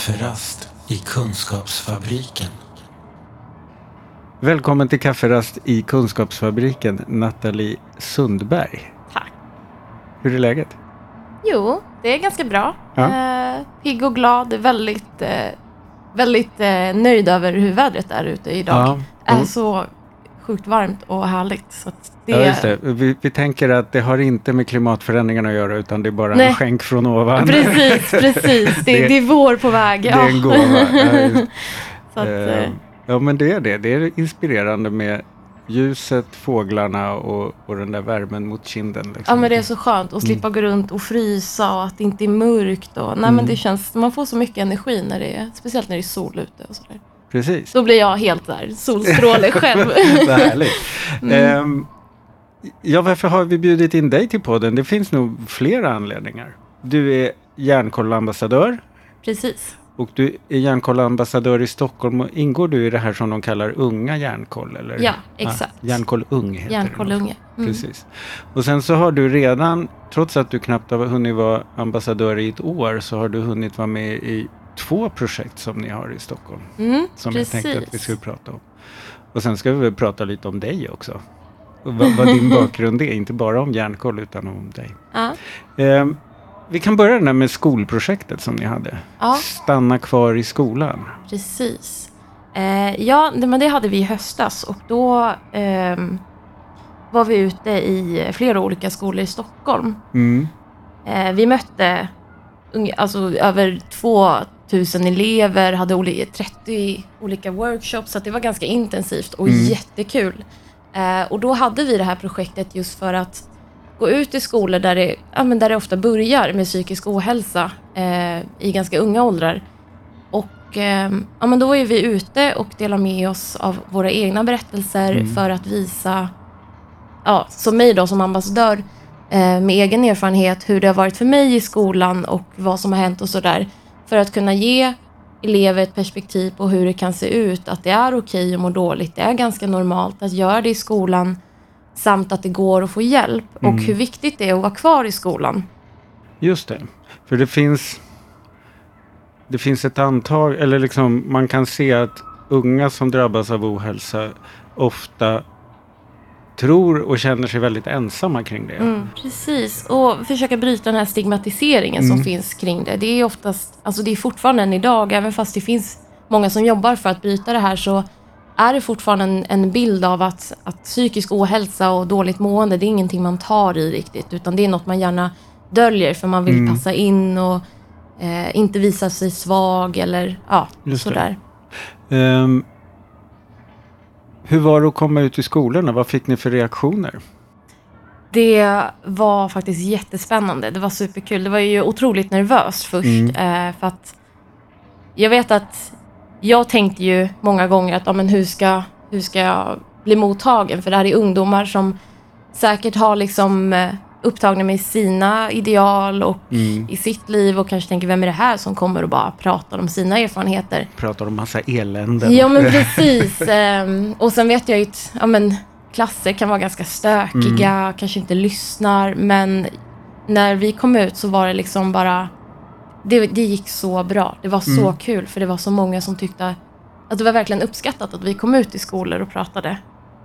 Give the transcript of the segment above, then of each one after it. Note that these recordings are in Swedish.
Kafferast i Kunskapsfabriken. Välkommen till kafferast i Kunskapsfabriken, Nathalie Sundberg. Tack. Hur är läget? Jo, det är ganska bra. Ja. Eh, pigg och glad, väldigt, eh, väldigt eh, nöjd över hur vädret är ute idag. Ja, är och- så sjukt varmt och härligt. Så att det, Ja, just det. Vi, vi tänker att det har inte med klimatförändringarna att göra utan det är bara en Nej. skänk från ovan. Precis, precis. Det, Det- det, är vår på väg. Det är en gåva. Ja, just. så att, Eh, eh, ja, men det är det. Det är inspirerande med ljuset, fåglarna och, och den där värmen mot kinden. Liksom. ja, men det är så skönt att slippa gå runt och frysa och att det inte är mörkt. Och, nej, Mm. men det känns, man får så mycket energi, när det är, speciellt när det är sol ute. Och så där. Precis. Då blir jag helt där, solstråle själv. Vad härligt. Mm. Ehm, ja, varför har vi bjudit in dig till podden? Det finns nog flera anledningar. Du är Hjärnkollambassadör Precis. och du är Hjärnkollambassadör i Stockholm. Och ingår du i det här som de kallar Unga Hjärnkoll? Eller? Ja, exakt. Ah, hjärnkoll Ung heter det. Hjärnkollunge. Mm. Precis. Och sen så har du redan, trots att du knappt har hunnit vara ambassadör i ett år, så har du hunnit vara med i två projekt som ni har i Stockholm. Mm, Som precis. jag tänkte att vi skulle prata om. Och sen ska vi väl prata lite om dig också. Vad, vad din bakgrund är, inte bara om järnkoll utan om dig. Ja. Ehm, vi kan börja där med skolprojektet som ni hade. Ja. Stanna kvar i skolan. Precis. Eh, ja, det, men det hade vi i höstas och då ehm, var vi ute i flera olika skolor i Stockholm. Mm. Eh, vi mötte alltså, över 2000 elever, hade oli- 30 olika workshops, så att det var ganska intensivt och Mm. jättekul. Eh, och då hade vi det här projektet just för att gå ut i skolor där det, ja, men där det ofta börjar med psykisk ohälsa eh, i ganska unga åldrar. Och eh, ja, men då är vi ute och delar med oss av våra egna berättelser Mm. för att visa, ja, som mig då som ambassadör, eh, med egen erfarenhet hur det har varit för mig i skolan och vad som har hänt och sådär. För att kunna ge elever ett perspektiv på hur det kan se ut, att det är okej att må dåligt, det är ganska normalt att göra det i skolan samt att det går att få hjälp Mm. och hur viktigt det är att vara kvar i skolan. Just det. För det finns det finns ett antag, eller liksom man kan se att unga som drabbas av ohälsa ofta tror och känner sig väldigt ensamma kring det. Mm, precis, och försöka bryta den här stigmatiseringen Mm. som finns kring det. Det är oftast, alltså det är fortfarande än idag, även fast det finns många som jobbar för att bryta det här, så är det fortfarande en, en bild av att, att psykisk ohälsa och dåligt mående, det är ingenting man tar i riktigt, utan det är något man gärna döljer för man vill Mm. passa in och eh, inte visa sig svag eller ja, Just sådär. Ehm, hur var det att komma ut i skolorna? Vad fick ni för reaktioner? Det var faktiskt jättespännande. Det var superkul. Det var ju otroligt nervöst först. Mm. Eh, för att jag vet att jag tänkte ju många gånger att ja, men hur, ska, hur ska jag bli mottagen? För det här är ungdomar som säkert har liksom eh, upptagna med sina ideal och Mm. i sitt liv och kanske tänker vem är det här som kommer och bara pratar om sina erfarenheter. Pratar om massa eländen. Ja men precis. Ehm, och sen vet jag ju att ja, men, klasser kan vara ganska stökiga, kanske inte lyssnar. Men när vi kom ut så var det liksom bara... Det, det gick så bra. Det var så Mm. kul för det var så många som tyckte att det var verkligen uppskattat att vi kom ut i skolor och pratade.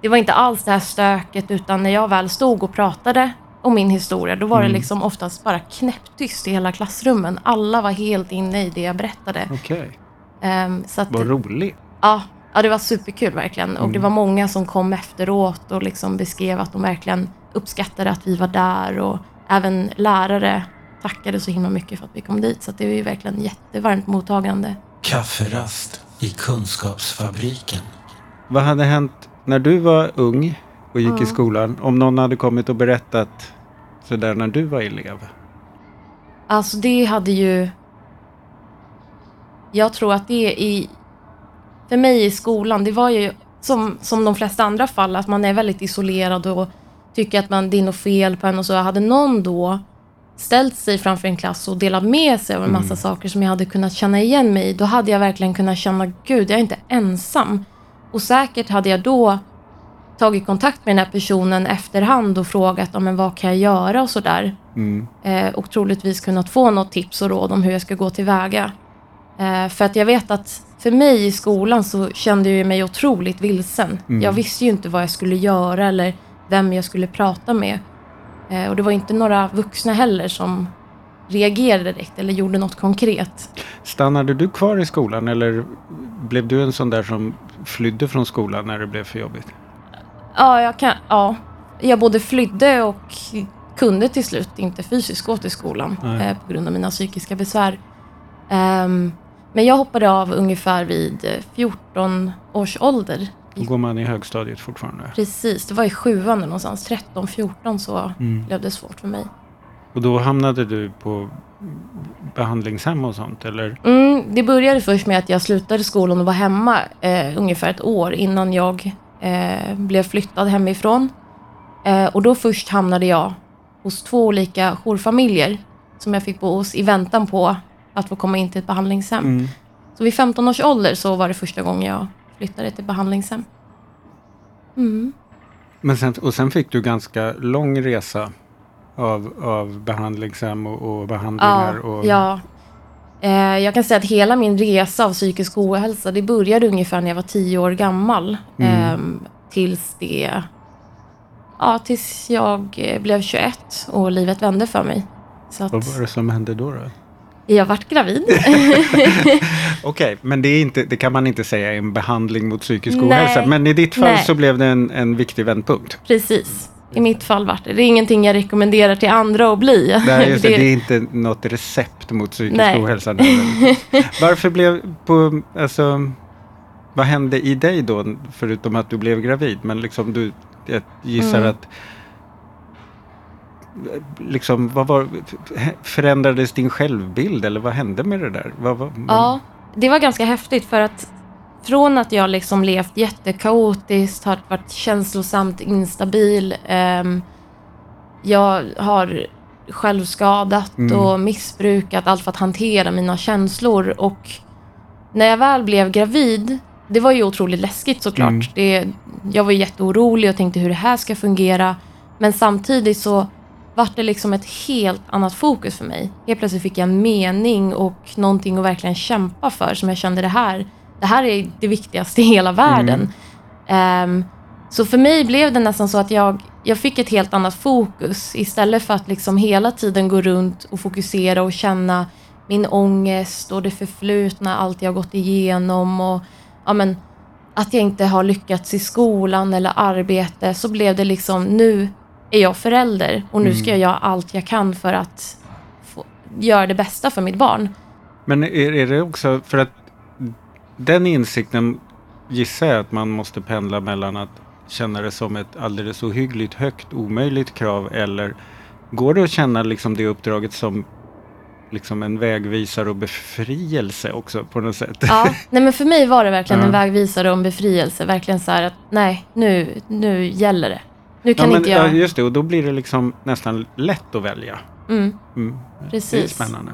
Det var inte alls det här stöket utan när jag väl stod och pratade om min historia då var Mm. det liksom oftast bara knäpptyst i hela klassrummen. Alla var helt inne i det jag berättade. Okej, Ehm, så att, vad roligt. Ja, ja, det var superkul verkligen. Och Mm. det var många som kom efteråt och liksom beskrev att de verkligen uppskattade att vi var där. Och även lärare tackade så himla mycket för att vi kom dit. Så att det var ju verkligen jättevarmt mottagande. Kafferast i Kunskapsfabriken. Vad hade hänt när du var ung och gick i Ja. skolan? Om någon hade kommit och berättat sådär när du var elev? Alltså det hade ju... Jag tror att det i... För mig i skolan, det var ju som, som de flesta andra fall, att man är väldigt isolerad och tycker att man, det är något fel på en och så. Hade någon då ställt sig framför en klass och delat med sig av en massa saker som jag hade kunnat känna igen mig i, då hade jag verkligen kunnat känna, gud, jag är inte ensam. Och säkert hade jag då tagit kontakt med den här personen efterhand och frågat, men vad kan jag göra och sådär Mm. eh, och troligtvis kunnat få något tips och råd om hur jag ska gå tillväga. Eh, för att jag vet att för mig i skolan så kände jag mig otroligt vilsen. Mm. Jag visste ju inte vad jag skulle göra eller vem jag skulle prata med. Eh, och det var inte några vuxna heller som reagerade direkt eller gjorde något konkret. Stannade du kvar i skolan eller blev du en sån där som flydde från skolan när det blev för jobbigt? Ja, jag, kan, ja. jag både flydde och kunde till slut inte fysiskt gå till skolan eh, på grund av mina psykiska besvär. Ehm, men jag hoppade av ungefär vid eh, 14 års ålder. Då går man i högstadiet fortfarande. Precis, det var i sjuan någonstans. 13, 14 så Mm. blev det svårt för mig. Och då hamnade du på behandlingshem och sånt eller? Mm, det började först med att jag slutade skolan och var hemma eh, ungefär ett år innan jag eh, blev flyttad hemifrån. Eh, och då först hamnade jag hos två olika jourfamiljer som jag fick bo hos i väntan på att få komma in till ett behandlingshem. Mm. Så vid 15 års ålder så var det första gången jag flyttade till behandlingshem. Mm. Men sen, och sen fick du ganska lång resa av, av behandlingshem och, och behandlingar. Ja, och, ja. Eh, jag kan säga att hela min resa av psykisk ohälsa, det började ungefär när jag var tio år gammal. Mm. Ehm, tills det... Ja, tills jag eh, blev 21 och livet vände för mig. Så Vad att var det som hände då? då? jag vart gravid. Okej, men det, inte, det kan man inte säga är en behandling mot psykisk Nej. ohälsa. Men i ditt fall Nej. så blev det en, en viktig vändpunkt. Precis. I mitt fall vart det. Det är ingenting jag rekommenderar till andra att bli. Nej, just det, Det- är inte något recept mot psykisk Nej. ohälsa. Varför blev på, alltså, vad hände i dig då, förutom att du blev gravid? Men liksom du, jag gissar Mm. att liksom, vad var, förändrades din självbild eller vad hände med det där? Vad, vad, Ja, det var ganska häftigt för att från att jag liksom levt jättekaotiskt, har varit känslosamt instabil, ehm, jag har självskadat Mm. och missbrukat allt för att hantera mina känslor och när jag väl blev gravid, det var ju otroligt läskigt såklart. Mm. Det, jag var jätteorolig och tänkte hur det här ska fungera. Men samtidigt så vart det liksom ett helt annat fokus för mig. Helt plötsligt fick jag en mening och någonting att verkligen kämpa för som jag kände det här, det här är det viktigaste i hela världen. Ehm, så för mig blev det nästan så att jag, jag fick ett helt annat fokus istället för att liksom hela tiden gå runt och fokusera och känna min ångest och det förflutna, allt jag gått igenom och ja, men, att jag inte har lyckats i skolan eller arbete så blev det liksom nu är jag förälder och nu ska jag göra allt jag kan för att få, göra det bästa för mitt barn. Men är, är det också för att den insikten gissar jag att man måste pendla mellan att känna det som ett alldeles ohyggligt högt omöjligt krav eller går det att känna liksom det uppdraget som liksom en vägvisare och befrielse också på något sätt? Ja, nej men för mig var det verkligen Ja. en vägvisare och en befrielse. Verkligen så här att nej, nu, nu gäller det. Nu kan ja, men, inte jag... ja, just det, och då blir det liksom nästan lätt att välja. Mm, Mm. Det är precis. spännande.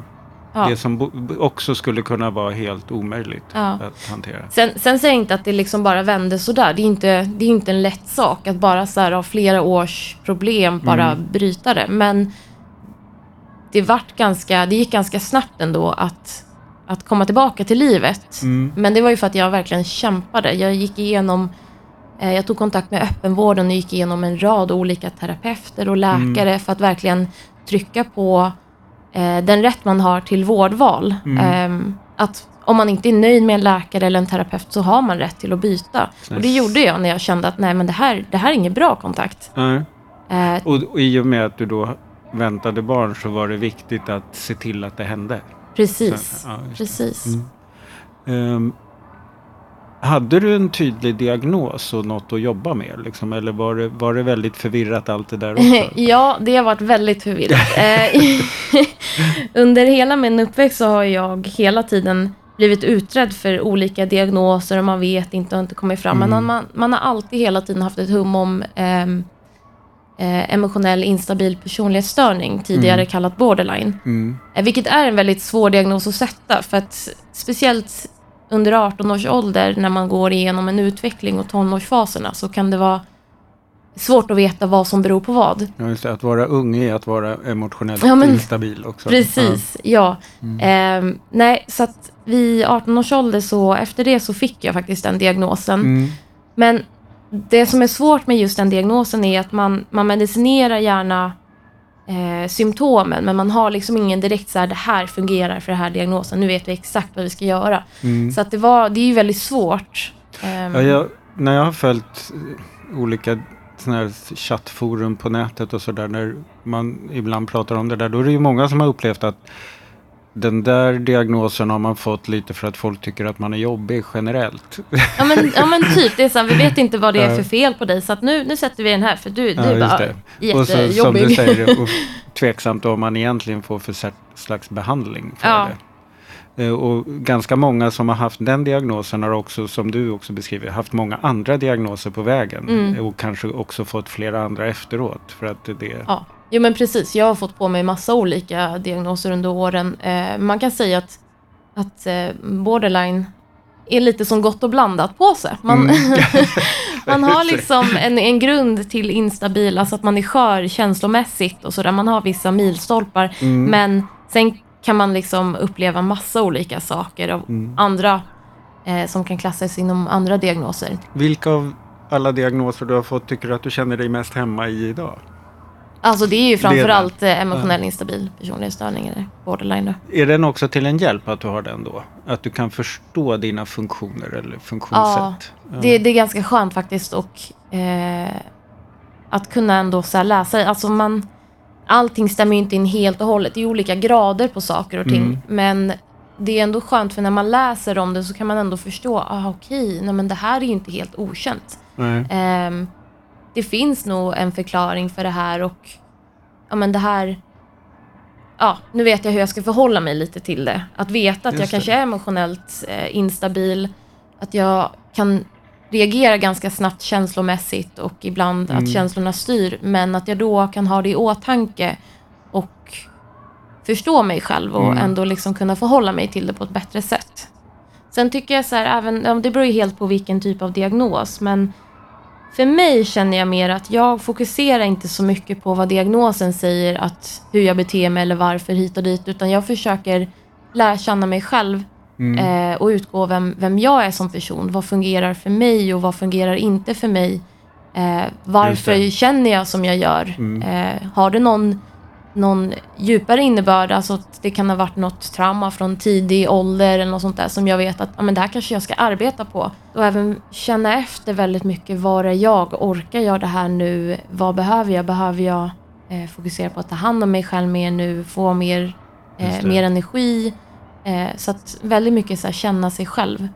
Ja. Det som också skulle kunna vara helt omöjligt Ja. att hantera. Sen, sen säger jag inte att det liksom bara vände sådär. Det är inte, det är inte en lätt sak att bara så här av flera års problem bara Mm. bryta det. Men det, vart ganska, det gick ganska snabbt ändå att, att komma tillbaka till livet. Mm. Men det var ju för att jag verkligen kämpade. Jag gick igenom, eh, jag tog kontakt med öppenvården och gick igenom en rad olika terapeuter och läkare för att verkligen trycka på eh, den rätt man har till vårdval. Ehm, att om man inte är nöjd med en läkare eller en terapeut så har man rätt till att byta. Och det gjorde jag när jag kände att nej men det här, det här är ingen bra kontakt. Nej. Eh, Och, och i och med att du då väntade barn så var det viktigt att se till att det hände. precis. Så, ja, just det. precis. Hade du en tydlig diagnos och något att jobba med? Liksom, eller var det, var det väldigt förvirrat allt det där också? Ja, det har varit väldigt förvirrat. Eh, Under hela min uppväxt så har jag hela tiden blivit utredd för olika diagnoser och man vet inte och inte kommit fram. Men man, man har alltid hela tiden haft ett hum om ehm, eh, emotionell instabil personlighetsstörning, tidigare kallat borderline. Mm. Eh, Vilket är en väldigt svår diagnos att sätta för att speciellt under 18 års ålder när man går igenom en utveckling och tonårsfaserna så kan det vara svårt att veta vad som beror på vad. Ja, just det, att vara ung är att vara emotionellt Ja, men- instabil också. Precis, ja. Ehm, nej, så att vid 18 års ålder så efter det så fick jag faktiskt den diagnosen. Mm. Men det som är svårt med just den diagnosen är att man, man medicinerar gärna eh, symptomen men man har liksom ingen direkt så här, det här fungerar för den här diagnosen, nu vet vi exakt vad vi ska göra. Mm. Så att det, var, det är ju väldigt svårt. Ehm, Ja, jag, när jag har följt olika såna här chattforum på nätet och sådär, när man ibland pratar om det där, då är det ju många som har upplevt att den där diagnosen har man fått lite för att folk tycker att man är jobbig generellt. Ja men, ja men typ, det är så här, vi vet inte vad det är för fel på dig så att nu, nu sätter vi den här för du, du Ja, är bara det. Och så, som jättejobbig. du säger, och tveksamt om man egentligen får för slags behandling för Ja. det. Eh, Och ganska många som har haft den diagnosen har också, som du också beskriver, haft många andra diagnoser på vägen. Mm. Och kanske också fått flera andra efteråt. För att det, Ja, jo men precis. Jag har fått på mig massa olika diagnoser under åren. Eh, man kan säga att, att eh, borderline är lite som gott och blandat på sig. Man, Mm. man har liksom en, en grund till instabil, alltså att man är skör känslomässigt och sådär. Man har vissa milstolpar. Mm. Men sen kan man liksom uppleva massa olika saker av Mm. andra eh, som kan klassas inom andra diagnoser. Vilka av alla diagnoser du har fått tycker du att du känner dig mest hemma i idag? Alltså det är ju Det framförallt eh, emotionell instabil personlighetsstörning eller borderline. Då. Är den också till en hjälp att du har den då? Att du kan förstå dina funktioner eller funktionssätt? Ja. Det, det är ganska skönt faktiskt och eh, att kunna ändå så läsa. Alltså man, allting stämmer ju inte in helt och hållet. Det är olika grader på saker och ting. Mm. Men det är ändå skönt för när man läser om det så kan man ändå förstå. Ah, okej, nej men det här är ju inte helt okänt. Nej. Ehm, det finns nog en förklaring för det här och ja men det här Ja, nu vet jag hur jag ska förhålla mig lite till det. Att veta att jag Just det. kanske är emotionellt eh, instabil, att jag kan reagera ganska snabbt känslomässigt och ibland Mm. att känslorna styr, men att jag då kan ha det i åtanke och förstå mig själv och Mm. ändå liksom kunna förhålla mig till det på ett bättre sätt. Sen tycker jag så här, även, det beror ju helt på vilken typ av diagnos, men för mig känner jag mer att jag fokuserar inte så mycket på vad diagnosen säger, att hur jag beter mig eller varför hit och dit, utan jag försöker lära känna mig själv Mm. eh, och utgå vem, vem jag är som person. Vad fungerar för mig och vad fungerar inte för mig? Eh, varför känner jag som jag gör? Mm. Eh, har det någon, någon djupare innebörd, alltså att det kan ha varit något trauma från tidig ålder eller något sånt där som jag vet att ja, men det här kanske jag ska arbeta på. Och även känna efter väldigt mycket, var är jag? Orkar jag det här nu? Vad behöver jag? Behöver jag eh, fokusera på att ta hand om mig själv mer nu? Få mer, eh, mer energi? Eh, så att väldigt mycket så här, känna sig själv.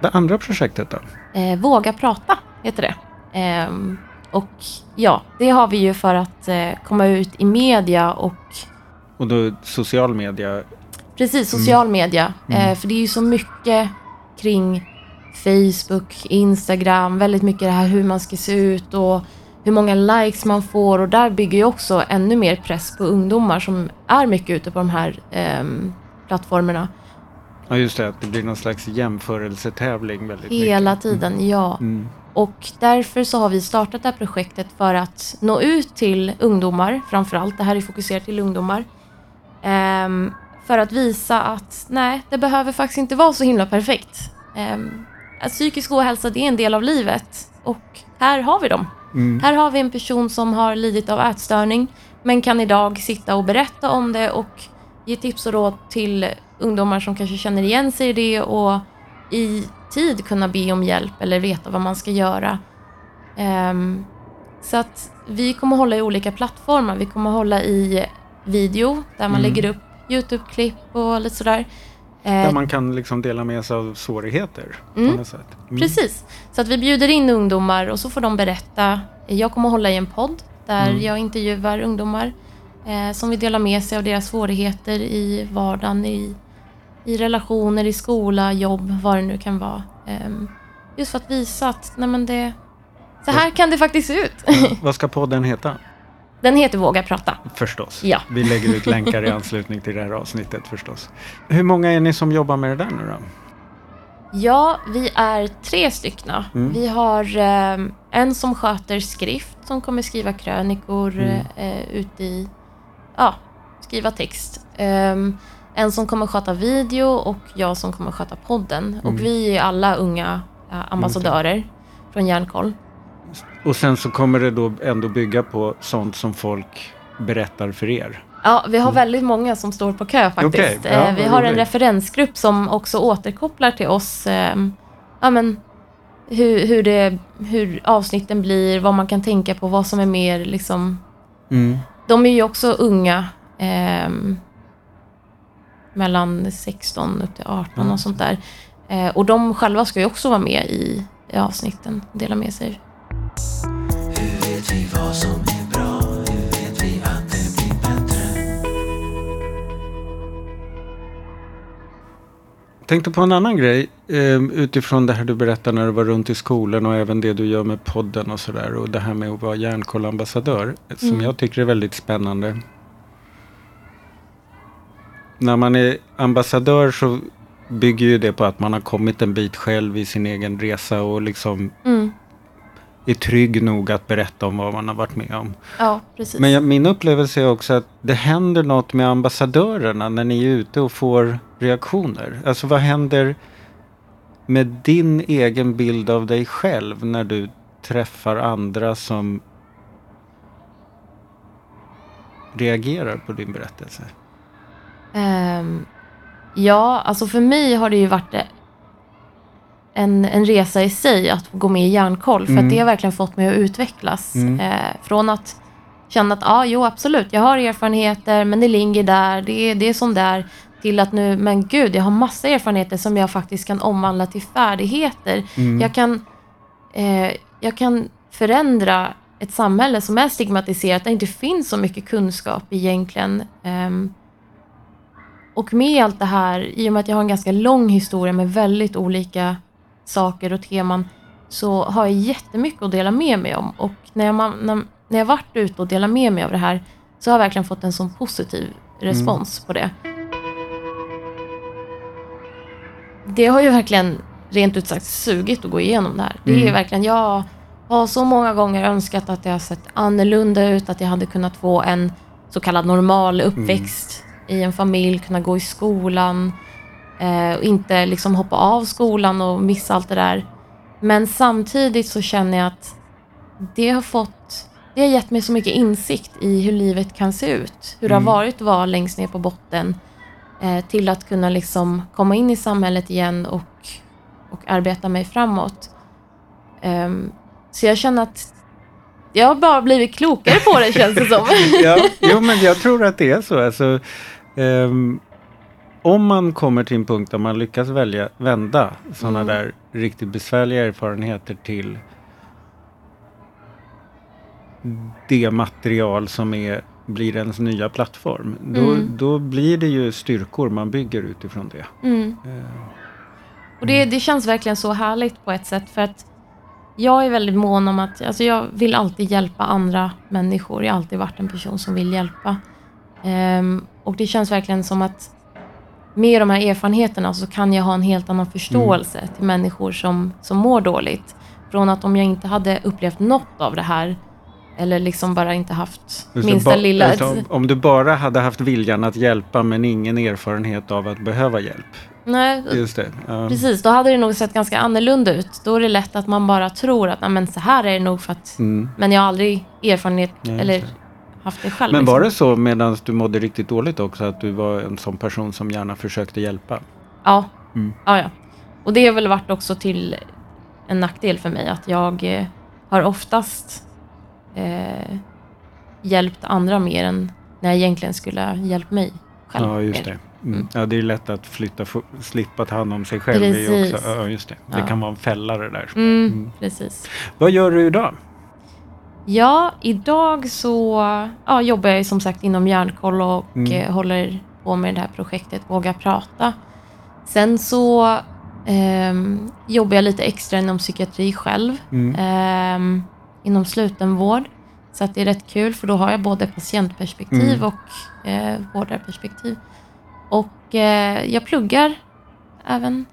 Det andra projektet då? Eh, Våga prata heter det. Ehm, och ja, det har vi ju för att eh, komma ut i media och Och då social media. precis social media. Mm. Eh, för det är ju så mycket kring Facebook, Instagram, väldigt mycket det här hur man ska se ut och hur många likes man får och där bygger ju också ännu mer press på ungdomar som är mycket ute på de här ehm, plattformarna. Ja just det, att det blir någon slags jämförelsetävling väldigt Hela mycket. tiden, ja. Mm. Och därför så har vi startat det här projektet för att nå ut till ungdomar, framförallt. Det här är fokuserat till ungdomar. Ehm, för att visa att nej, det behöver faktiskt inte vara så himla perfekt. Ehm, att psykisk ohälsa, det är en del av livet. Och här har vi dem. Mm. Här har vi en person som har lidit av ätstörning, men kan idag sitta och berätta om det och ge tips och råd till ungdomar som kanske känner igen sig i det och i tid kunna be om hjälp eller veta vad man ska göra. Ehm, så att vi kommer hålla i olika plattformar. Vi kommer hålla i video där man Mm. lägger upp YouTube-klipp och lite sådär. Där Eh, man kan liksom dela med sig av svårigheter Mm. på något sätt. Mm. Precis. Så att vi bjuder in ungdomar och så får de berätta. Jag kommer hålla i en podd där Mm. jag intervjuar ungdomar som vill dela med sig av deras svårigheter i vardagen, i, i relationer, i skola, jobb, vad det nu kan vara. Ehm, just för att visa att nej men det, så här kan det faktiskt se ut. Ja, Vad ska podden heta? Den heter Våga prata. Förstås. Ja. Vi lägger ut länkar i anslutning till det här avsnittet förstås. Hur många är ni som jobbar med det där nu då? Ja, vi är tre styckna. Mm. Vi har eh, en som sköter skrift, som kommer skriva krönikor Mm. eh, ut i... Ja, skriva text. Ehm, en som kommer sköta video och jag som kommer sköta podden. Mm. Och vi är alla unga eh, ambassadörer från Järnkoll. Och sen så kommer det då ändå bygga på sånt som folk berättar för er. Ja, vi har väldigt många som står på kö faktiskt. Mm. Okej, ja, Eh, vi har en referensgrupp som också återkopplar till oss ehm, ja, men, hur, hur, det, hur avsnitten blir, vad man kan tänka på, vad som är mer liksom... De är ju också unga. ehm, mellan 16 upp till 18 Mm. och sånt där. Eh, och de själva ska ju också vara med i, i avsnitten dela med sig. Hur vet vi vad som Tänkte på en annan grej eh, utifrån det här du berättar när du var runt i skolan och även det du gör med podden och sådär och det här med att vara järnkollambassadör som Mm. jag tycker är väldigt spännande. När man är ambassadör så bygger ju det på att man har kommit en bit själv i sin egen resa och liksom Mm. Är trygg nog att berätta om vad man har varit med om. Ja, precis. Men jag, min upplevelse är också att det händer något med ambassadörerna när ni är ute och får reaktioner. Alltså vad händer med din egen bild av dig själv när du träffar andra som reagerar på din berättelse? Ehm, ja, alltså för mig har det ju varit en, en resa i sig att gå med i Järnkoll. För Mm. att det har verkligen fått mig att utvecklas. Mm. Eh, från att känna att, ja, jo absolut, jag har erfarenheter, men det ligger där, det är, det är som där. Till att nu, men gud, jag har massa erfarenheter som jag faktiskt kan omvandla till färdigheter. Mm. Jag, kan, eh, jag kan förändra ett samhälle som är stigmatiserat, där det inte finns så mycket kunskap egentligen. Ehm, och med allt det här, i och med att jag har en ganska lång historia med väldigt olika saker och teman, så har jag jättemycket att dela med mig om. Och när jag, när, när jag varit ute och delat med mig av det här, så har jag verkligen fått en sån positiv respons på det. Det har ju verkligen, rent ut sagt, sugit att gå igenom det här. Det är Mm. verkligen, jag har så många gånger önskat att har sett annorlunda ut, att jag hade kunnat få en så kallad normal uppväxt i en familj, kunna gå i skolan eh, och inte liksom hoppa av skolan och missa allt det där. Men samtidigt så känner jag att det har fått, det har gett mig så mycket insikt i hur livet kan se ut. Hur det Mm. har varit att vara längst ner på botten eh, till att kunna liksom komma in i samhället igen och, och arbeta mig framåt. Ehm, så jag känner att jag har bara blivit klokare på det känns det som. ja, jo, men jag tror att det är så. Alltså, ehm, om man kommer till en punkt där man lyckas välja, vända sådana Mm. där riktigt besvärliga erfarenheter till det material som är, blir ens nya plattform. Då, Mm. då blir det ju styrkor man bygger utifrån det. Mm. Eh, Och det, det känns verkligen så härligt på ett sätt för att jag är väldigt mån om att, alltså jag vill alltid hjälpa andra människor. Jag har alltid varit en person som vill hjälpa. Ehm, och det känns verkligen som att med de här erfarenheterna så kan jag ha en helt annan förståelse till människor som, som mår dåligt. Från att om jag inte hade upplevt något av det här eller liksom bara inte haft minsta lilla... om, om du bara hade haft viljan att hjälpa men ingen erfarenhet av att behöva hjälp. Nej, Just det. ja. Precis, då hade det nog sett ganska annorlunda ut. Då är det lätt att man bara tror att "Nej, men så här är det nog för att... Mm. Men jag har aldrig erfarenhet just eller. Haft det själv. Men var det liksom. så medan du mådde riktigt dåligt också att du var en sån person som gärna försökte hjälpa? Ja. Mm. ja, ja. Och det har väl varit också till en nackdel för mig att jag eh, har oftast eh, hjälpt andra mer än när jag egentligen skulle ha hjälpt mig själv. Ja, just mer. det. Mm. Mm. Ja, det är lätt att flytta, slippa ta hand om sig själv. Det, Precis. också, ja, just det. det Ja. kan vara en fälla det där. Mm, Mm. Precis. Vad gör du idag? Ja, idag så ja, jobbar jag som sagt inom Hjärnkoll och Mm. eh, håller på med det här projektet Våga prata. Sen så ehm, jobbar jag lite extra inom psykiatri själv, Mm. ehm, inom slutenvård. Så att det är rätt kul för då har jag både patientperspektiv Mm. och eh, vårdarperspektiv. Och eh, jag pluggar även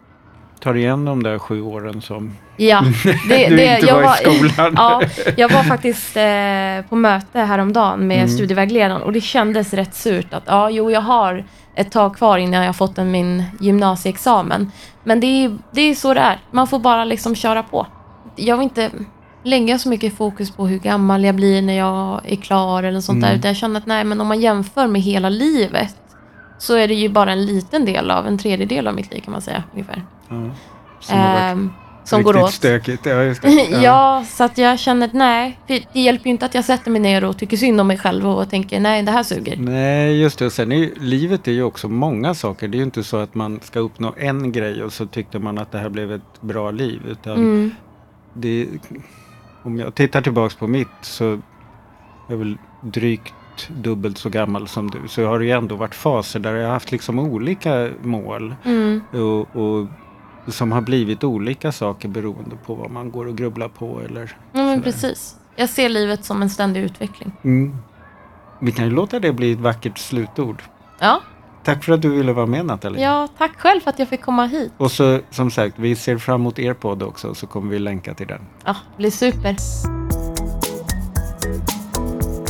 tar igen de där sju åren som Ja, det, du det, inte jag var i skolan. Ja, jag var faktiskt eh, på möte häromdagen med Mm. studievägledaren och det kändes rätt surt att ja, jo, jag har ett tag kvar innan jag har fått en, min gymnasieexamen. Men det är, det är så det är. Man får bara liksom köra på. Jag vill inte lägga så mycket fokus på hur gammal jag blir när jag är klar eller sånt där. Mm. Utan jag känner att nej, men om man jämför med hela livet så är det ju bara en liten del av, en tredjedel av mitt liv kan man säga ungefär. Ja, som Ehm, som går åt. stökigt. Ja, just det. Ja. så att jag känner att nej, det hjälper ju inte att jag sätter mig ner och tycker synd om mig själv och tänker nej, det här suger. Nej, just det. Och sen är ju, livet är ju också många saker. Det är ju inte så att man ska uppnå en grej och så tyckte man att det här blev ett bra liv. Utan Mm. det, om jag tittar tillbaks på mitt så är väl drygt dubbelt så gammal som du. Så har ju ändå varit faser där jag har haft liksom olika mål. Mm. Och, och som har blivit olika saker beroende på vad man går och grubblar på. Eller Ja, men precis. Jag ser livet som en ständig utveckling. Mm. Vi kan ju låta det bli ett vackert slutord. Ja, Tack för att du ville vara med Nathalie. ja tack själv för att jag fick komma hit. Och så som sagt, vi ser fram emot er podd också så kommer vi länka till den. Ja, det blir super.